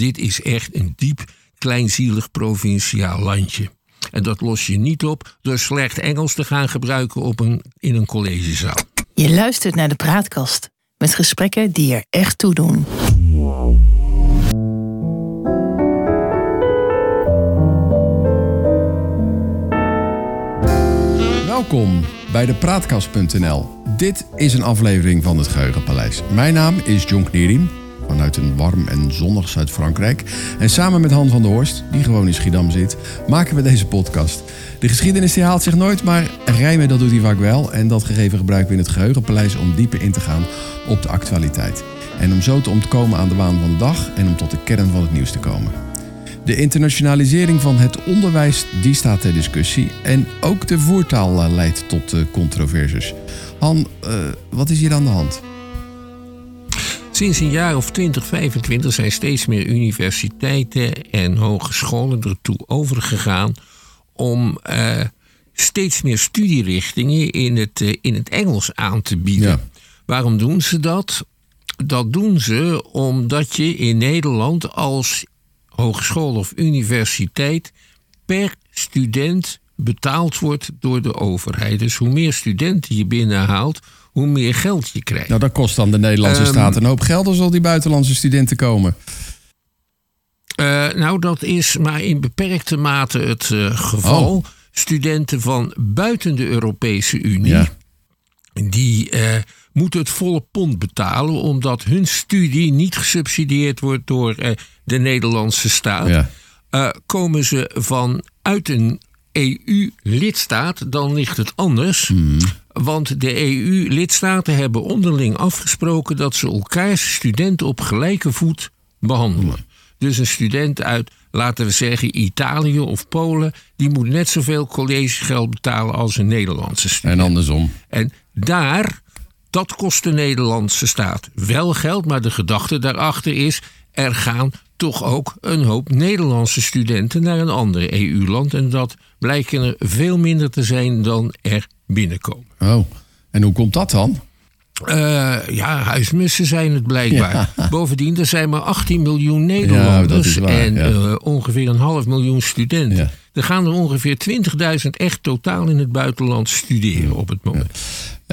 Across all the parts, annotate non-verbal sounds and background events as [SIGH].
dit is echt een diep, kleinzielig provinciaal landje. En dat los je niet op door slecht Engels te gaan gebruiken op een, in een collegezaal. Je luistert naar de praatkast met gesprekken die er echt toe doen. Welkom bij de Praatkast.nl. Dit is een aflevering van het Geheugenpaleis. Mijn naam is John Knierim, vanuit een warm en zonnig Zuid-Frankrijk. En samen met Han van der Horst, die gewoon in Schiedam zit, maken we deze podcast. De geschiedenis die haalt zich nooit, maar rijmen dat doet hij vaak wel. En dat gegeven gebruiken we in het Geheugenpaleis om dieper in te gaan op de actualiteit. En om zo te ontkomen aan de waan van de dag en om tot de kern van het nieuws te komen. De internationalisering van het onderwijs die staat ter discussie. En ook de voertaal eh, leidt tot uh, controversies. Han, uh, wat is hier aan de hand? Sinds een jaar of 20, 25 zijn steeds meer universiteiten en hogescholen ertoe overgegaan om uh, steeds meer studierichtingen in het, uh, in het Engels aan te bieden. Ja. Waarom doen ze dat? Dat doen ze omdat je in Nederland als hogeschool of universiteit per student betaald wordt door de overheid. Dus hoe meer studenten je binnenhaalt, hoe meer geld je krijgt. Nou, dat kost dan de Nederlandse um, staat een hoop geld als al die buitenlandse studenten komen. Uh, nou, dat is maar in beperkte mate het uh, geval. Oh. Studenten van buiten de Europese Unie, ja. die uh, moeten het volle pond betalen, omdat hun studie niet gesubsidieerd wordt door de Nederlandse staat. Ja. komen ze vanuit een EU-lidstaat, dan ligt het anders. Mm. Want de EU-lidstaten hebben onderling afgesproken dat ze elkaars studenten op gelijke voet behandelen. Dus een student uit, laten we zeggen, Italië of Polen, die moet net zoveel collegegeld betalen als een Nederlandse student. En andersom. En daar, dat kost de Nederlandse staat wel geld, maar de gedachte daarachter is: er gaan toch ook een hoop Nederlandse studenten naar een ander EU-land. En dat blijken er veel minder te zijn dan er binnenkomen. Oh, en hoe komt dat dan? Uh, ja, huismussen zijn het blijkbaar. Ja. [LAUGHS] Bovendien, er zijn maar 18 miljoen Nederlanders ja, waar, en ja. uh, ongeveer een half miljoen studenten. Er gaan er ongeveer 20.000 echt totaal in het buitenland studeren op het moment.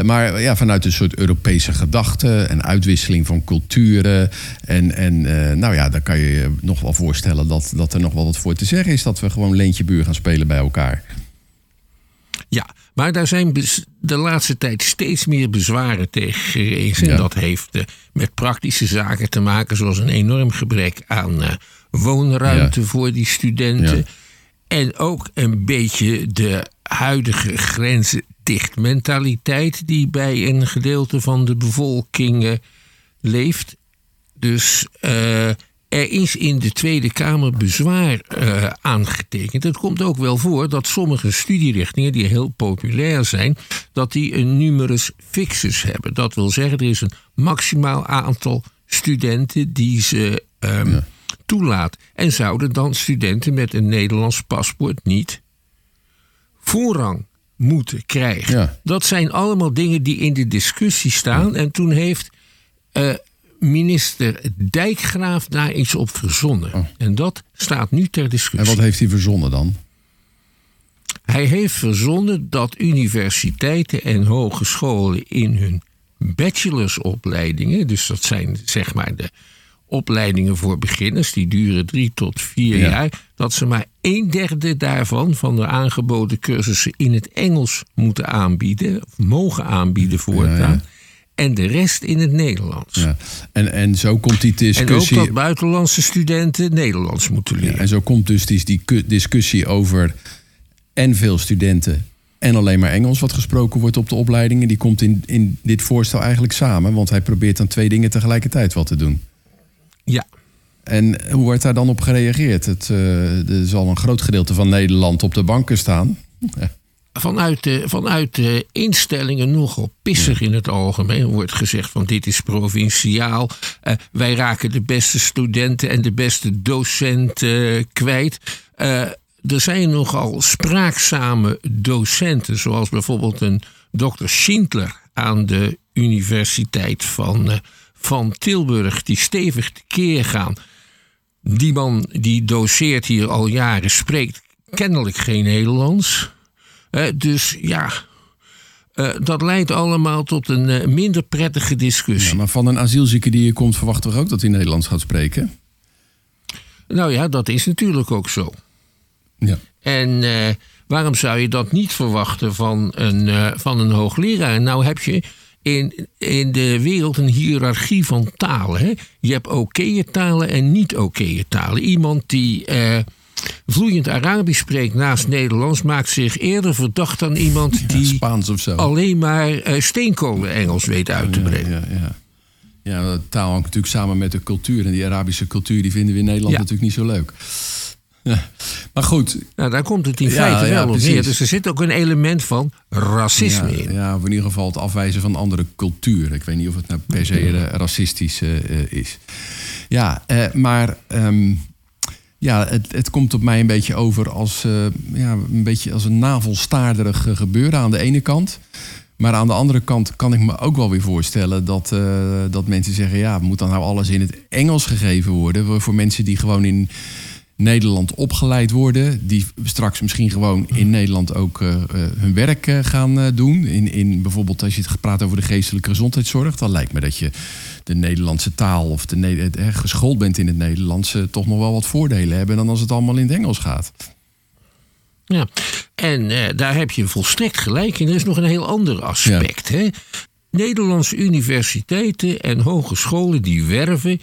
Maar ja, vanuit een soort Europese gedachte en uitwisseling van culturen. En, en uh, nou ja, dan kan je je nog wel voorstellen dat, dat er nog wel wat voor te zeggen is. Dat we gewoon leentje-buur gaan spelen bij elkaar. Ja, maar daar zijn de laatste tijd steeds meer bezwaren tegen gerezen. Ja. En dat heeft uh, met praktische zaken te maken, zoals een enorm gebrek aan uh, woonruimte ja. voor die studenten. Ja. En ook een beetje de huidige grenzendichtmentaliteit die bij een gedeelte van de bevolking uh, leeft. Dus uh, er is in de Tweede Kamer bezwaar uh, aangetekend. Het komt ook wel voor dat sommige studierichtingen die heel populair zijn, dat die een numerus fixus hebben. Dat wil zeggen, er is een maximaal aantal studenten die ze um, ja. toelaat. En zouden dan studenten met een Nederlands paspoort niet voorrang moeten krijgen? Ja. Dat zijn allemaal dingen die in de discussie staan. En toen heeft uh, minister Dijkgraaf daar iets op verzonnen. Oh. En dat staat nu ter discussie. En wat heeft hij verzonnen dan? Hij heeft verzonnen dat universiteiten en hogescholen in hun bachelorsopleidingen, dus dat zijn zeg maar de opleidingen voor beginners, die duren drie tot vier ja. jaar, dat ze maar een derde daarvan, van de aangeboden cursussen, in het Engels moeten aanbieden, of mogen aanbieden voortaan. Ja, ja en de rest in het Nederlands. Ja. En, en zo komt die discussie... En ook dat buitenlandse studenten Nederlands moeten leren. Ja, en zo komt dus die, die discussie over en veel studenten en alleen maar Engels wat gesproken wordt op de opleidingen... die komt in, in dit voorstel eigenlijk samen. Want hij probeert dan twee dingen tegelijkertijd wat te doen. Ja. En hoe wordt daar dan op gereageerd? Het, uh, er zal een groot gedeelte van Nederland op de banken staan... Ja vanuit de, vanuit instellingen nogal pissig in het algemeen. wordt gezegd van dit is provinciaal. Uh, wij raken de beste studenten en de beste docenten uh, kwijt. Uh, er zijn nogal spraakzame docenten, zoals bijvoorbeeld een dokter Schindler aan de Universiteit van, van Tilburg, die stevig tekeer gaan die man die doseert hier al jaren spreekt kennelijk geen Nederlands. Dus ja, eh, dat leidt allemaal tot een eh, minder prettige discussie. Ja, maar van een asielzieke die hier komt, verwachten we ook dat hij Nederlands gaat spreken? Nou ja, dat is natuurlijk ook zo. Ja. En eh, waarom zou je dat niet verwachten van een, van een hoogleraar? Nou heb je in, in de wereld een hiërarchie van talen. Hè? Je hebt oké talen en niet oké talen. Iemand die vloeiend Arabisch spreekt naast Nederlands... maakt zich eerder verdacht dan iemand die Spaans of zo. alleen maar eh, steenkolen Engels weet uit te brengen. Ja, ja. ja, de taal hangt natuurlijk samen met de cultuur. En die Arabische cultuur die vinden we in Nederland Ja. natuurlijk niet zo leuk. Ja. Maar goed, Nou, daar komt het in feite wel op neer. Dus er zit ook een element van racisme in. ja, of in ieder geval het afwijzen van andere cultuur. Ik weet niet of het nou per se racistisch eh, eh, is. Ja, maar ehm, ja, het, het komt op mij een beetje over als, eh, ja, een, beetje als een navelstaarderig eh, gebeuren aan de ene kant. Maar aan de andere kant kan ik me ook wel weer voorstellen dat, eh, dat mensen zeggen: ja, moet dan nou alles in het Engels gegeven worden? Voor mensen die gewoon in Nederland opgeleid worden, die straks misschien gewoon in Nederland ook eh, eh, hun werk eh, gaan doen. In, in bijvoorbeeld als je het praat over de geestelijke gezondheidszorg, dan lijkt me dat je de Nederlandse taal of de, Ne- eh, geschoold bent in het Nederlands, eh, toch nog wel wat voordelen hebben dan als het allemaal in het Engels gaat. Ja, en daar heb je volstrekt gelijk in. Er is nog een heel ander aspect. Hè? Nederlandse universiteiten en hogescholen die werven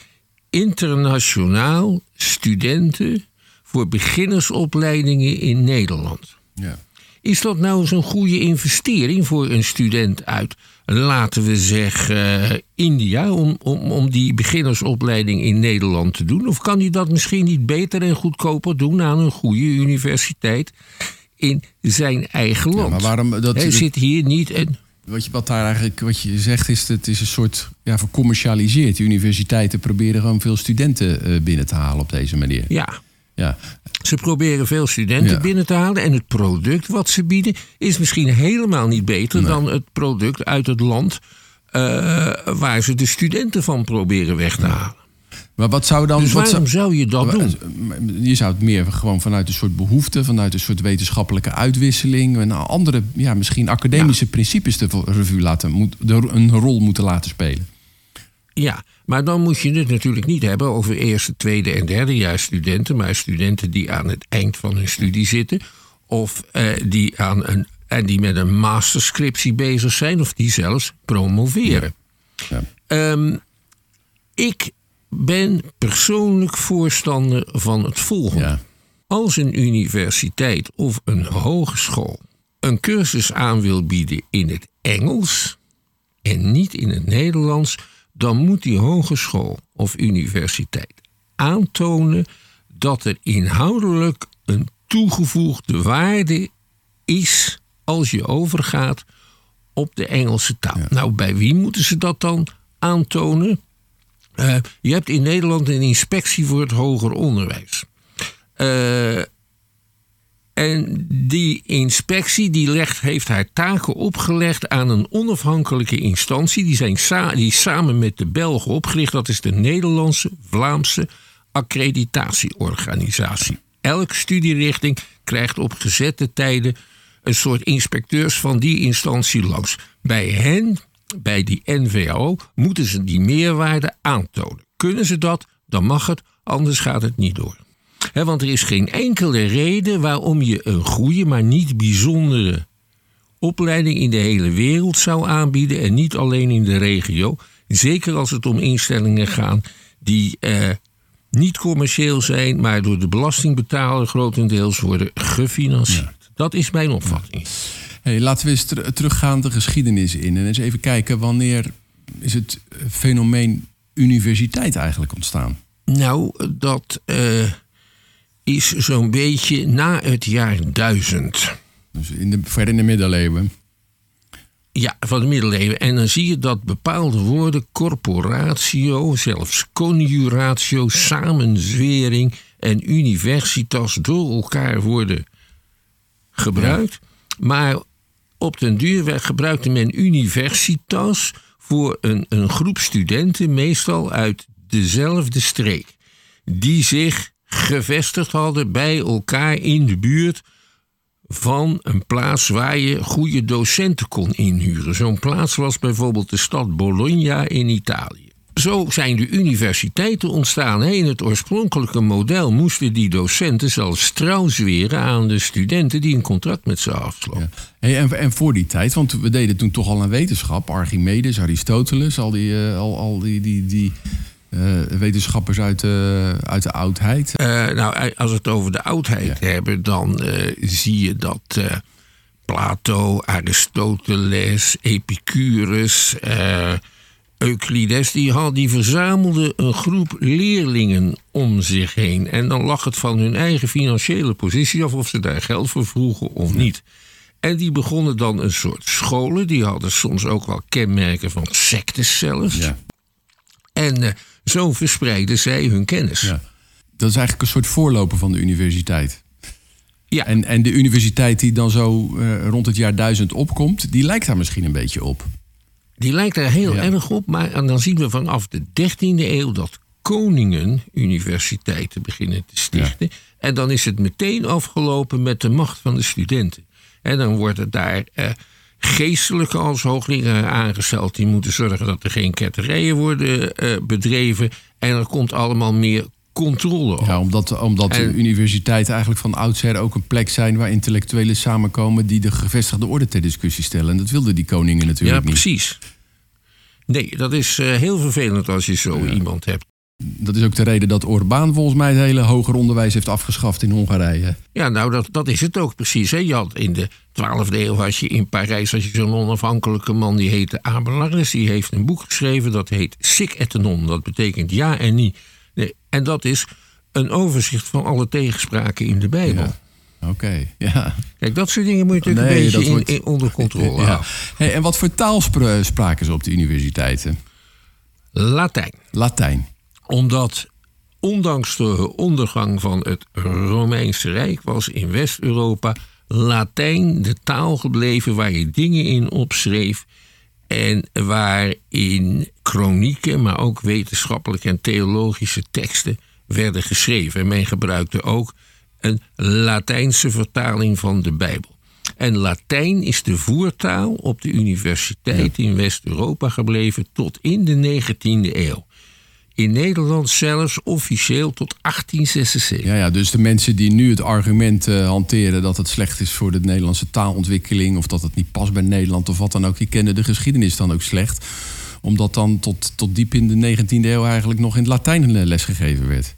internationaal studenten voor beginnersopleidingen in Nederland. Ja. Is dat nou zo'n goede investering voor een student uit, laten we zeggen, India, om, om, om die beginnersopleiding in Nederland te doen? Of kan hij dat misschien niet beter en goedkoper doen aan een goede universiteit in zijn eigen land? maar waarom dat- Hij zit hier niet een. Wat, je, wat daar eigenlijk wat je zegt is, het is een soort ja, vercommercialiseerd. Universiteiten proberen gewoon veel studenten eh, binnen te halen op deze manier. Ja, Ja, Ze proberen veel studenten Ja. binnen te halen. En het product wat ze bieden is misschien helemaal niet beter dan het product uit het land eh, waar ze de studenten van proberen weg te halen. Maar wat zou dan... Dus wat waarom zou, zou je dat doen? Je zou het meer gewoon vanuit een soort behoefte, vanuit een soort wetenschappelijke uitwisseling, en andere, ja, misschien academische principes de revue laten, moet, een rol moeten laten spelen. Ja, maar dan moet je het natuurlijk niet hebben over eerste, tweede en derde studenten, maar studenten die aan het eind van hun studie zitten. Of eh, die, aan een, en die met een masterscriptie bezig zijn, of die zelfs promoveren. Ja. Ehm, ik ben persoonlijk voorstander van het volgende. Ja. Als een universiteit of een hogeschool een cursus aan wil bieden in het Engels en niet in het Nederlands, dan moet die hogeschool of universiteit aantonen dat er inhoudelijk een toegevoegde waarde is als je overgaat op de Engelse taal. Nou, bij wie moeten ze dat dan aantonen? Eh, je hebt in Nederland een inspectie voor het hoger onderwijs. Eh, en die inspectie die heeft haar taken opgelegd aan een onafhankelijke instantie. Die, zijn die samen met de Belgen opgericht. Dat is de Nederlandse Vlaamse accreditatieorganisatie. Elke studierichting krijgt op gezette tijden een soort inspecteurs van die instantie langs. Bij hen, bij die NVO, moeten ze die meerwaarde aantonen. Kunnen ze dat, dan mag het, anders gaat het niet door. Want er is geen enkele reden waarom je een goede, maar niet bijzondere opleiding in de hele wereld zou aanbieden en niet alleen in de regio. Zeker als het om instellingen gaan die eh, niet commercieel zijn, maar door de belastingbetaler grotendeels worden gefinancierd. Dat is mijn opvatting. Hey, laten we eens ter- teruggaan de geschiedenis in en eens even kijken wanneer is het fenomeen universiteit eigenlijk ontstaan? Nou, dat eh, is zo'n beetje na het jaar 1000. Dus in de, ver in de middeleeuwen. Ja, van de middeleeuwen. En dan zie je dat bepaalde woorden, corporatio, zelfs conjuratio, samenzwering en universitas door elkaar worden gebruikt. Maar op den duur gebruikte men universitas voor een, een groep studenten, meestal uit dezelfde streek. die zich gevestigd hadden bij elkaar in de buurt van een plaats waar je goede docenten kon inhuren. Zo'n plaats was bijvoorbeeld de stad Bologna in Italië. Zo zijn de universiteiten ontstaan. In het oorspronkelijke model moesten die docenten zelfs trouw zweren aan de studenten die een contract met ze afsloten. Hey, en, en, voor die tijd, want we deden toen toch al een wetenschap, Archimedes, Aristoteles, al die, uh, al, al die, die, die uh, wetenschappers uit de, uit de oudheid. Uh, nou, als we het over de oudheid ja. hebben, dan zie je dat Plato, Aristoteles, Epicurus. Euclides die, had, die verzamelde een groep leerlingen om zich heen. En dan lag het van hun eigen financiële positie af of ze daar geld voor vroegen of niet. En die begonnen dan een soort scholen. Die hadden soms ook wel kenmerken van sectes zelfs. Ja. En uh, zo verspreidden zij hun kennis. Ja. Dat is eigenlijk een soort voorloper van de universiteit. Ja. En, en de universiteit die dan zo uh, rond het jaar 1000 opkomt, die lijkt daar misschien een beetje op. Die lijkt er heel erg op, maar dan zien we vanaf de 13e eeuw dat koningen universiteiten beginnen te stichten. En dan is het meteen afgelopen met de macht van de studenten. En dan worden daar eh, geestelijke als hoogleraar aangesteld. Die moeten zorgen dat er geen ketterijen worden eh, bedreven. En er komt allemaal meer controle op. Ja, omdat, omdat de universiteiten eigenlijk van oudsher ook een plek zijn waar intellectuelen samenkomen die de gevestigde orde ter discussie stellen. En dat wilden die koningen natuurlijk niet. Ja, precies. Nee, dat is uh, heel vervelend als je zo iemand hebt. Dat is ook de reden dat Orbán volgens mij het hele hoger onderwijs heeft afgeschaft in Hongarije. Ja, nou dat, dat is het ook precies. Hè. Je had in de 12e eeuw had je in Parijs had je zo'n onafhankelijke man die heette Abelaris. Die heeft een boek geschreven dat heet Sic et non. Dat betekent ja en niet. Nee, en dat is een overzicht van alle tegenspraken in de Bijbel. Oké, ja. Kijk, dat soort dingen moet je natuurlijk een beetje in, in, onder controle ja. houden. Hey, en wat voor taal spraken ze op de universiteiten? Latijn. Latijn. Omdat, ondanks de ondergang van het Romeinse Rijk, was in West-Europa Latijn de taal gebleven waar je dingen in opschreef. En waarin chronieken, maar ook wetenschappelijke en theologische teksten werden geschreven. En men gebruikte ook een Latijnse vertaling van de Bijbel. En Latijn is de voertaal op de universiteit in West-Europa gebleven tot in de 19e eeuw. In Nederland zelfs officieel tot 1876. Ja, ja dus de mensen die nu het argument uh, hanteren dat het slecht is voor de Nederlandse taalontwikkeling. of dat het niet past bij Nederland of wat dan ook, die kennen de geschiedenis dan ook slecht. Omdat dan tot, tot diep in de 19e eeuw eigenlijk nog in het Latijn lesgegeven werd.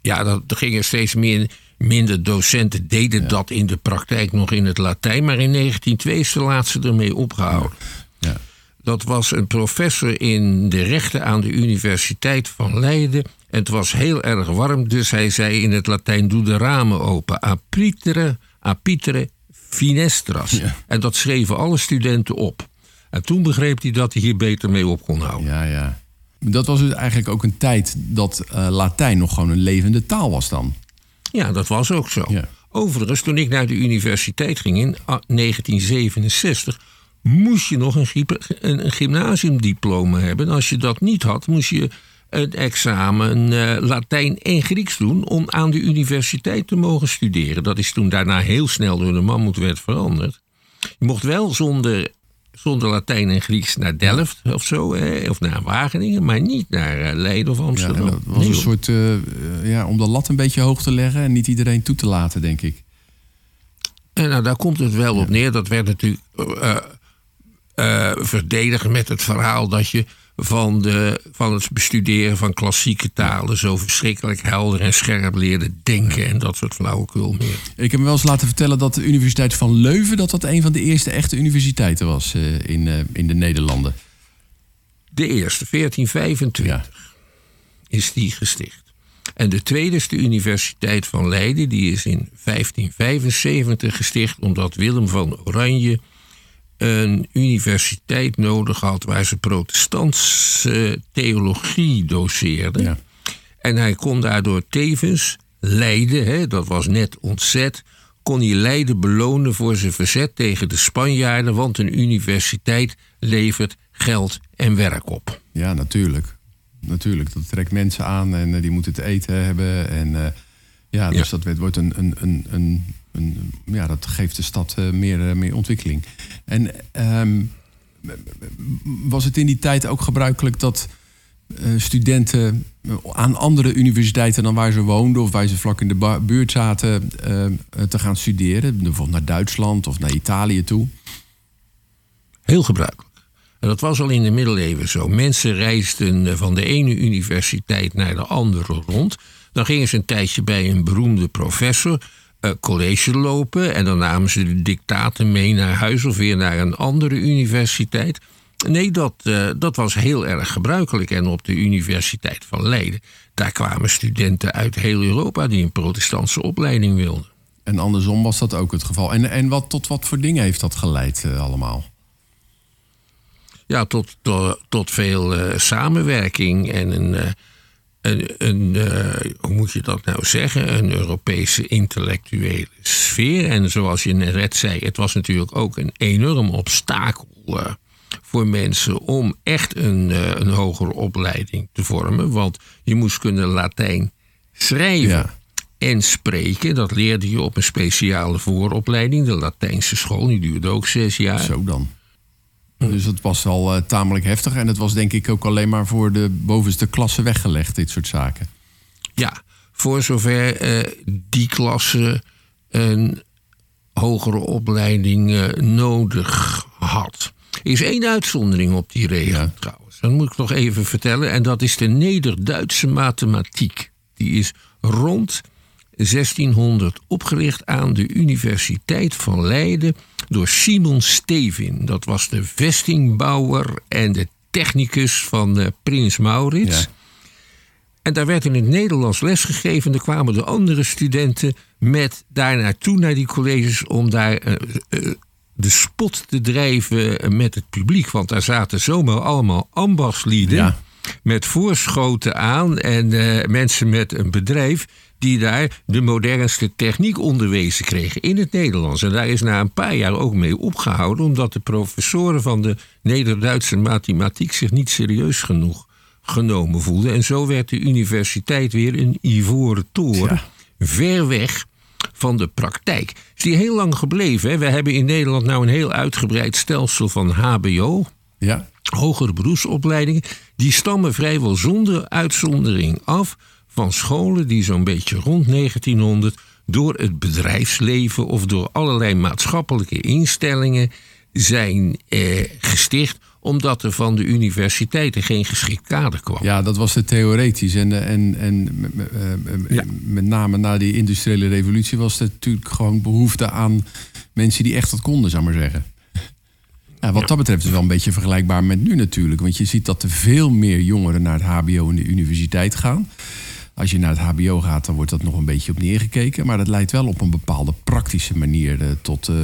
Ja, dat, er gingen steeds meer Minder docenten deden dat in de praktijk nog in het Latijn, maar in 1902 is de laatste ermee opgehouden. Ja. Dat was een professor in de rechten aan de Universiteit van Leiden. En het was heel erg warm, dus hij zei in het Latijn: Doe de ramen open. Apitere, apitere finestras. En dat schreven alle studenten op. En toen begreep hij dat hij hier beter mee op kon houden. Ja, ja. Dat was dus eigenlijk ook een tijd dat uh, Latijn nog gewoon een levende taal was dan. Ja, dat was ook zo. Overigens, toen ik naar de universiteit ging in 1967, moest je nog een, een, gymnasiumdiploma hebben. Als je dat niet had, moest je het examen uh, Latijn en Grieks doen om aan de universiteit te mogen studeren. Dat is toen daarna heel snel door de mammoetwet veranderd. Je mocht wel zonder zonder Latijn en Grieks naar Delft of zo, of naar Wageningen, maar niet naar eh, Leiden of Amsterdam. Ja, dat was een soort, uh, ja, om de lat een beetje hoog te leggen en niet iedereen toe te laten, denk ik. En nou, daar komt het wel op neer. Dat werd natuurlijk uh, verdedigd met het verhaal dat je van, de, van het bestuderen van klassieke talen zo verschrikkelijk helder en scherp leerde denken en dat soort flauwekul meer. Ik heb me wel eens laten vertellen dat de Universiteit van Leuven dat dat een van de eerste echte universiteiten was uh, in, uh, in de Nederlanden. De eerste, 1425, is die gesticht. En de tweede is de Universiteit van Leiden, die is in 1575 gesticht omdat Willem van Oranje een universiteit nodig had waar ze protestantse theologie doseerden. Ja. En hij kon daardoor tevens Leiden, hè, dat was net ontzet, kon hij Leiden belonen voor zijn verzet tegen de Spanjaarden, want een universiteit levert geld en werk op. Ja, natuurlijk. natuurlijk. Dat trekt mensen aan en die moeten het eten hebben. En ja, dus dat wordt een, een, een, een, ja, dat geeft de stad meer, meer ontwikkeling. En um, was het in die tijd ook gebruikelijk dat studenten aan andere universiteiten dan waar ze woonden of waar ze vlak in de buurt zaten te gaan studeren? Bijvoorbeeld naar Duitsland of naar Italië toe? Heel gebruikelijk. En dat was al in de middeleeuwen zo. Mensen reisden van de ene universiteit naar de andere rond. Dan gingen ze een tijdje bij een beroemde professor college lopen. En dan namen ze de dictaten mee naar huis of weer naar een andere universiteit. Nee, dat, uh, dat was heel erg gebruikelijk. En op de Universiteit van Leiden, daar kwamen studenten uit heel Europa die een protestantse opleiding wilden. En andersom was dat ook het geval. En, en wat, tot wat voor dingen heeft dat geleid uh, allemaal? ja, tot, tot, tot veel uh, samenwerking en een, een, een uh, hoe moet je dat nou zeggen, een Europese intellectuele sfeer. En zoals je net zei, het was natuurlijk ook een enorm obstakel voor mensen om echt een, een hogere opleiding te vormen. Want je moest kunnen Latijn schrijven. Ja. En spreken, dat leerde je op een speciale vooropleiding, de Latijnse school. Die duurde ook zes jaar. Zo dan. Dus het was al uh, tamelijk heftig. En het was denk ik ook alleen maar voor de bovenste klasse weggelegd, dit soort zaken. Ja, voor zover uh, die klasse een hogere opleiding uh, nodig had. Er is één uitzondering op die regel ja. trouwens. Dat moet ik nog even vertellen. En dat is de Neder-Duitse mathematiek. Die is rond 1600 opgericht aan de Universiteit van Leiden door Simon Stevin. Dat was de vestingbouwer en de technicus van uh, Prins Maurits. Ja. En daar werd in het Nederlands lesgegeven. Er kwamen de andere studenten met daar naartoe naar die colleges om daar uh, uh, de spot te drijven met het publiek. Want daar zaten zomaar allemaal ambachtslieden. Ja. Met voorschoten aan en mensen met een bedrijf die daar de modernste techniek onderwezen kregen in het Nederlands. En daar is na een paar jaar ook mee opgehouden, omdat de professoren van de Neder-Duitse mathematiek zich niet serieus genoeg genomen voelden. En zo werd de universiteit weer een ivoren toren, ja. ver weg van de praktijk. Is die heel lang gebleven. Hè? We hebben in Nederland nou een heel uitgebreid stelsel van HBO. Ja. Hogere beroepsopleidingen. Die stammen vrijwel zonder uitzondering af van scholen die zo'n beetje rond 1900 door het bedrijfsleven of door allerlei maatschappelijke instellingen zijn eh, gesticht omdat er van de universiteiten geen geschikt kader kwam. Ja, dat was de theoretisch. En, eh, en, en uh, ja. met name na die industriële revolutie was er natuurlijk gewoon behoefte aan mensen die echt wat konden, zou maar zeggen. Ja, wat dat betreft is het wel een beetje vergelijkbaar met nu natuurlijk. Want je ziet dat er veel meer jongeren naar het HBO en de universiteit gaan. Als je naar het HBO gaat, dan wordt dat nog een beetje op neergekeken. Maar dat leidt wel op een bepaalde praktische manier uh, tot, uh,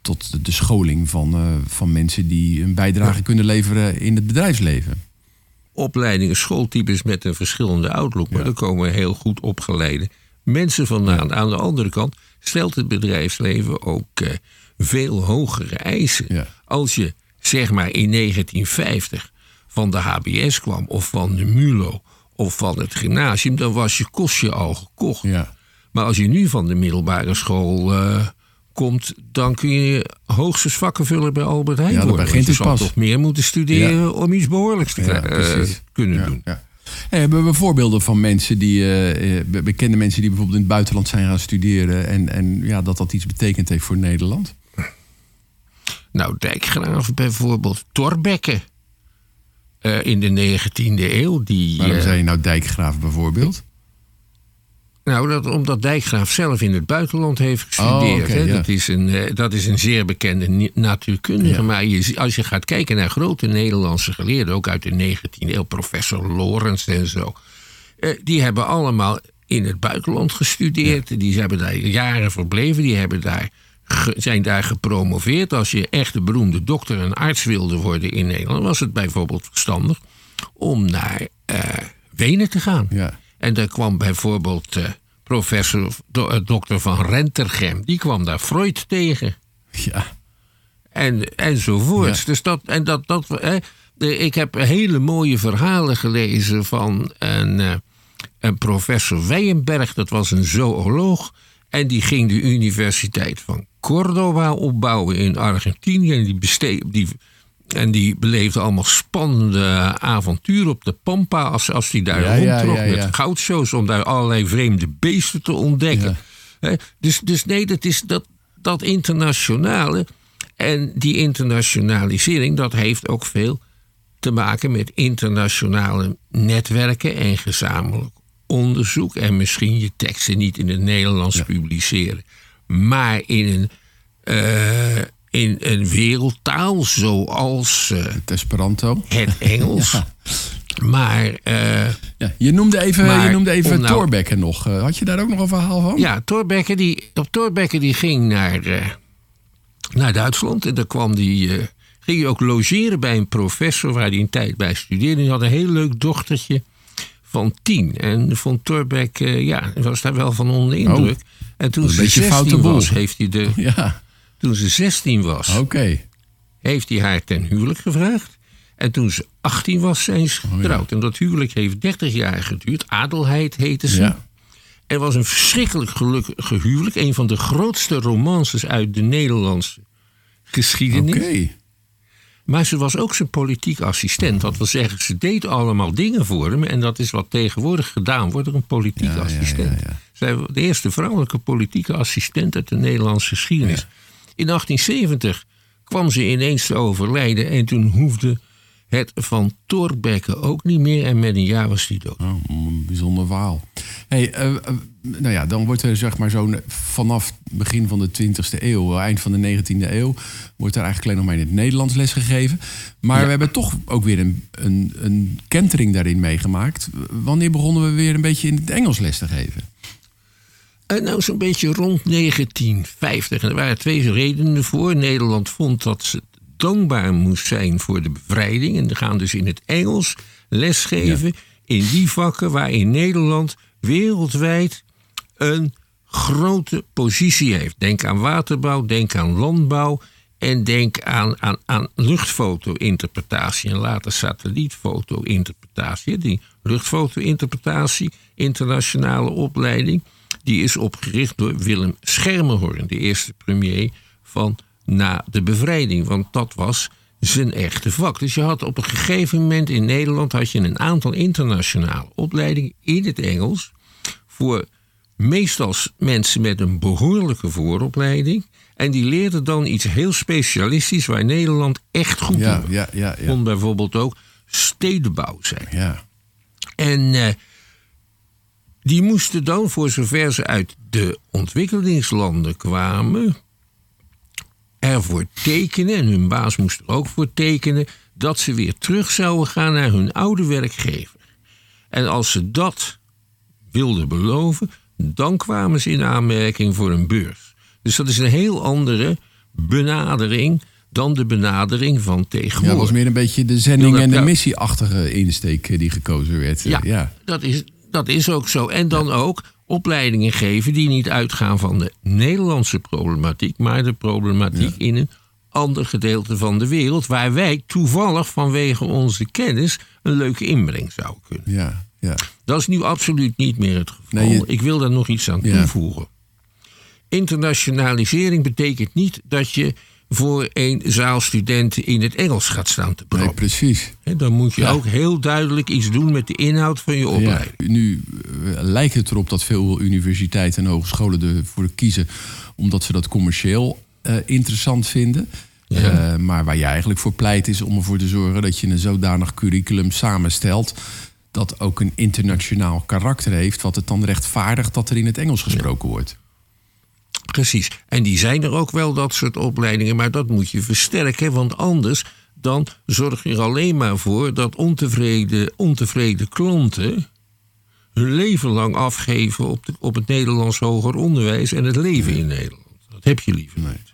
tot de scholing van, uh, van mensen die een bijdrage kunnen leveren in het bedrijfsleven. Opleidingen, schooltypes met een verschillende outlook, maar ja. er komen heel goed opgeleide mensen vandaan. Ja. Aan de andere kant stelt het bedrijfsleven ook veel hogere eisen. Als je zeg maar in 1950 van de HBS kwam of van de MULO of van het gymnasium, dan was je kostje al gekocht. Ja. Maar als je nu van de middelbare school uh, komt, dan kun je hoogstens vakken vullen bij Albert Heijn. Ja, begint je zal toch meer moeten studeren ja. om iets behoorlijks te ja, uh, kunnen doen. Hey, hebben we voorbeelden van mensen die, uh, bekende mensen die bijvoorbeeld in het buitenland zijn gaan studeren en, en ja, dat dat iets betekend heeft voor Nederland? Nou, Dijkgraaf bijvoorbeeld, Torbekke. Uh, in de 19e eeuw. Die, Waarom uh, zei je nou Dijkgraaf bijvoorbeeld? Nou, dat, omdat Dijkgraaf zelf in het buitenland heeft gestudeerd. Oh, okay, ja. dat, is een, uh, dat is een zeer bekende natuurkundige. Ja. Maar je, als je gaat kijken naar grote Nederlandse geleerden, ook uit de 19e eeuw, professor Lorenz en zo. die hebben allemaal in het buitenland gestudeerd. Ja. Die hebben daar jaren verbleven. Die hebben daar zijn daar gepromoveerd. Als je echt een beroemde dokter en arts wilde worden in Nederland, was het bijvoorbeeld verstandig om naar uh, Wenen te gaan. Ja. En daar kwam bijvoorbeeld uh, professor do, dokter van Rentergem, die kwam daar Freud tegen. Ja. En, enzovoorts. Ja. Dus dat, en dat, dat, hè, eh, ik heb hele mooie verhalen gelezen van een, eh, een professor Weyenberg. Dat was een zooloog. En die ging de Universiteit van Córdoba opbouwen in Argentinië. En die, besteed, die, en die beleefde allemaal spannende avonturen op de Pampa. Als, als hij daar Ja, rondtrok ja, ja. met goudshows. Om daar allerlei vreemde beesten te ontdekken. Dus, dus nee, dat is dat, dat internationale. En die internationalisering, dat heeft ook veel te maken met internationale netwerken en gezamenlijk onderzoek. En misschien je teksten niet in het Nederlands publiceren, maar in een, eh, in een wereldtaal zoals eh, Het Esperanto. het Engels. [LAUGHS] Maar eh, Ja, je noemde even, Maar je noemde even nou- Thorbecke nog. Had je daar ook nog een verhaal van? Ja, Thorbecke die, op Thorbecke die ging naar, naar Duitsland. En daar kwam die, ging hij ook logeren bij een professor waar hij een tijd bij studeerde. Die had een heel leuk dochtertje van tien. En vond Thorbecke, eh, ja, was daar wel van onder de indruk. en toen Oh, ze beetje 16 foute boel. was, heeft hij de, [LAUGHS] Ja, toen ze 16 was, oké. heeft hij haar ten huwelijk gevraagd. En toen ze 18 was, zijn ze Oh, getrouwd. En dat huwelijk heeft 30 jaar geduurd. Adelheid heette ze. Ja. Er was een verschrikkelijk gelukkig huwelijk. Een van de grootste romances uit de Nederlandse geschiedenis. Oké. Maar ze was ook zijn politiek assistent. Dat wil zeggen, ze deed allemaal dingen voor hem. En dat is wat tegenwoordig gedaan wordt door een politiek Ja, assistent. ja, ja. Zij was de eerste vrouwelijke politieke assistent uit de Nederlandse geschiedenis. In 1870 kwam ze ineens te overlijden. En toen hoefde het van Thorbecke ook niet meer. En met een jaar was hij dood. Oh, een bijzonder verhaal. Hey, eh, eh, nou ja, dan wordt er zeg maar zo'n vanaf begin van de 20e eeuw, eind van de 19e eeuw, wordt er eigenlijk alleen nog maar in het Nederlands lesgegeven. Maar we hebben toch ook weer een, een, een kentering daarin meegemaakt. Wanneer begonnen we weer een beetje in het Engels les te geven? En nou zo'n beetje rond 1950. En er waren twee redenen voor. Nederland vond dat ze dankbaar moest zijn voor de bevrijding. En gaan dus in het Engels lesgeven in die vakken waarin Nederland wereldwijd een grote positie heeft. Denk aan waterbouw, denk aan landbouw en denk aan, aan, aan luchtfoto-interpretatie en later satellietfoto-interpretatie. Die luchtfoto-interpretatie, internationale opleiding, die is opgericht door Willem Schermerhorn, de eerste premier van na de bevrijding. Want dat was zijn echte vak. Dus je had op een gegeven moment in Nederland had je een aantal internationale opleidingen in het Engels voor meestal mensen met een behoorlijke vooropleiding. En die leerden dan iets heel specialistisch waar Nederland echt goed in Ja, was. ja, ja, ja. Kon bijvoorbeeld ook stedenbouw zijn. ja. En eh, die moesten dan, voor zover ze uit de ontwikkelingslanden kwamen, ervoor tekenen, en hun baas moest er ook voor tekenen, dat ze weer terug zouden gaan naar hun oude werkgever. En als ze dat wilden beloven, dan kwamen ze in aanmerking voor een beurs. Dus dat is een heel andere benadering dan de benadering van Ja, dat tegenwoordig. was meer een beetje de zending en de missieachtige insteek eh, die gekozen werd. Ja, ja. Dat, is, dat is ook zo. En dan ook opleidingen geven die niet uitgaan van de Nederlandse problematiek, maar de problematiek in een ander gedeelte van de wereld, waar wij toevallig vanwege onze kennis een leuke inbreng zouden kunnen. ja, ja. Dat is nu absoluut niet meer het geval. Nee, je- Ik wil daar nog iets aan Ja. toevoegen. Internationalisering betekent niet dat je voor een zaal studenten in het Engels gaat staan te Nee, proppen. precies. Dan moet je Ja. ook heel duidelijk iets doen met de inhoud van je Ja, opleiding. nu eh, lijkt het erop dat veel universiteiten en hogescholen ervoor kiezen omdat ze dat commercieel eh, interessant vinden. Ja. Eh, maar waar je eigenlijk voor pleit is om ervoor te zorgen dat je een zodanig curriculum samenstelt dat ook een internationaal karakter heeft, wat het dan rechtvaardigt dat er in het Engels gesproken wordt. Precies. En die zijn er ook wel, dat soort opleidingen. Maar dat moet je versterken. Want anders dan zorg je er alleen maar voor dat ontevreden, ontevreden klanten hun leven lang afgeven op, de, op het Nederlands hoger onderwijs en het leven in Nederland. Dat heb je liever niet.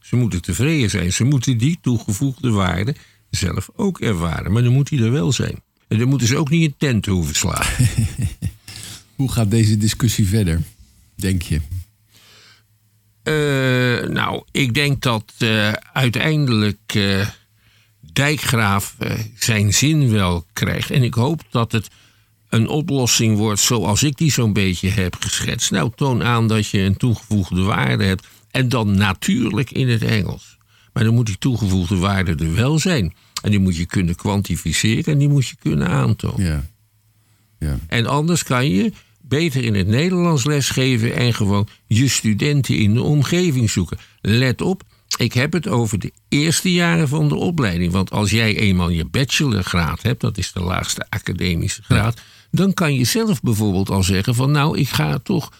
Ze moeten tevreden zijn. Ze moeten die toegevoegde waarde zelf ook ervaren. Maar dan moet die er wel zijn. En dan moeten ze ook niet in tent hoeven slaan. [LAUGHS] Hoe gaat deze discussie verder, denk je? Eh, nou, ik denk dat eh, uiteindelijk eh, dijkgraaf zijn zin wel krijgt. En ik hoop dat het een oplossing wordt zoals ik die zo'n beetje heb geschetst. Nou, toon aan dat je een toegevoegde waarde hebt. En dan natuurlijk in het Engels. Maar dan moet die toegevoegde waarde er wel zijn. En die moet je kunnen kwantificeren en die moet je kunnen aantonen. Ja. Ja. En anders kan je beter in het Nederlands lesgeven en gewoon je studenten in de omgeving zoeken. Let op, ik heb het over de eerste jaren van de opleiding. Want als jij eenmaal je bachelorgraad hebt, dat is de laagste academische graad, dan kan je zelf bijvoorbeeld al zeggen van nou, ik ga toch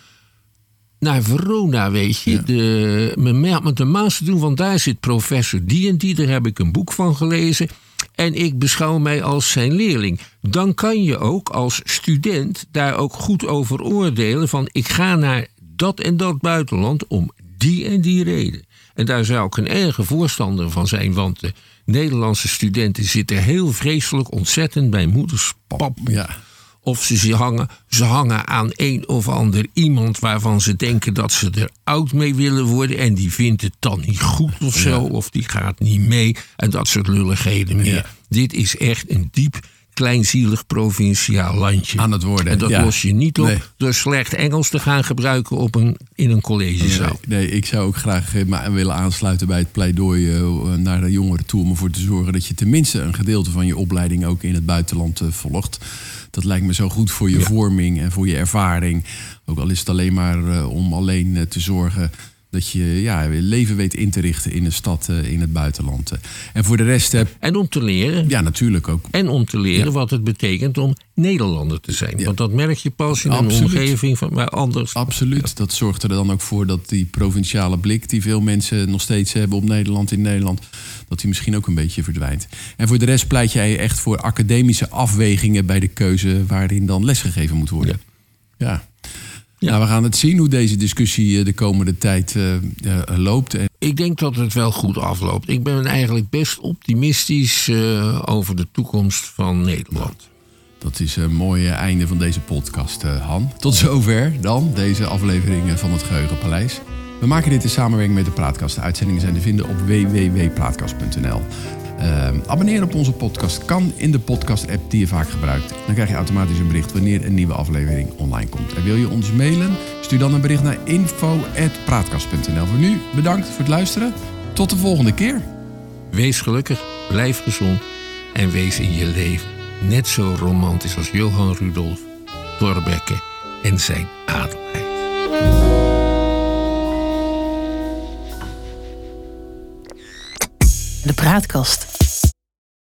naar Verona, weet je, de, mijn, met de master doen, want daar zit professor die en die, daar heb ik een boek van gelezen en ik beschouw mij als zijn leerling. Dan kan je ook als student daar ook goed over oordelen van ik ga naar dat en dat buitenland om die en die reden. En daar zou ik een erge voorstander van zijn, want de Nederlandse studenten zitten heel vreselijk ontzettend bij moeders pap. Ja. Of ze, ze, hangen, ze hangen aan een of ander iemand waarvan ze denken dat ze er oud mee willen worden. En die vindt het dan niet goed of zo. Of die gaat niet mee. En dat soort lulligheden meer. Ja. Dit is echt een diep kleinzielig provinciaal landje. Aan het worden, En dat ja. los je niet op Nee. door slecht Engels te gaan gebruiken op een, in een collegezaal. Nee, nee, ik zou ook graag eh, willen aansluiten bij het pleidooi eh, naar de jongeren toe. Om ervoor te zorgen dat je tenminste een gedeelte van je opleiding ook in het buitenland eh, volgt. Dat lijkt me zo goed voor je Ja. vorming en voor je ervaring. Ook al is het alleen maar eh, om alleen eh, te zorgen dat je ja, je leven weet in te richten in een stad eh, in het buitenland. eh. En voor de rest heb En om te leren, ja, natuurlijk ook. en om te leren Ja. wat het betekent om Nederlander te zijn. Want dat merk je pas in een Absoluut. omgeving van maar anders. Absoluut. Dat zorgt er dan ook voor dat die provinciale blik die veel mensen nog steeds hebben op Nederland in Nederland, dat die misschien ook een beetje verdwijnt. En voor de rest pleit jij echt voor academische afwegingen bij de keuze waarin dan lesgegeven moet worden. Ja. Ja. Nou, we gaan het zien hoe deze discussie eh, de komende tijd eh, eh, loopt. Ik denk dat het wel goed afloopt. Ik ben eigenlijk best optimistisch over de toekomst van Nederland. dat is een mooi einde van deze podcast, Han. Tot zover dan deze aflevering van het Geheugenpaleis. We maken dit in samenwerking met de Praatkast. De uitzendingen zijn te vinden op www.praatkast.nl. Ehm, abonneren op onze podcast kan in de podcast-app die je vaak gebruikt. Dan krijg je automatisch een bericht wanneer een nieuwe aflevering online komt. En wil je ons mailen? Stuur dan een bericht naar info.praatkast.nl. Voor nu, bedankt voor het luisteren. Tot de volgende keer. Wees gelukkig, blijf gezond en wees in je leven net zo romantisch als Johan Rudolf, Thorbecke en zijn adelheid. De praatkast.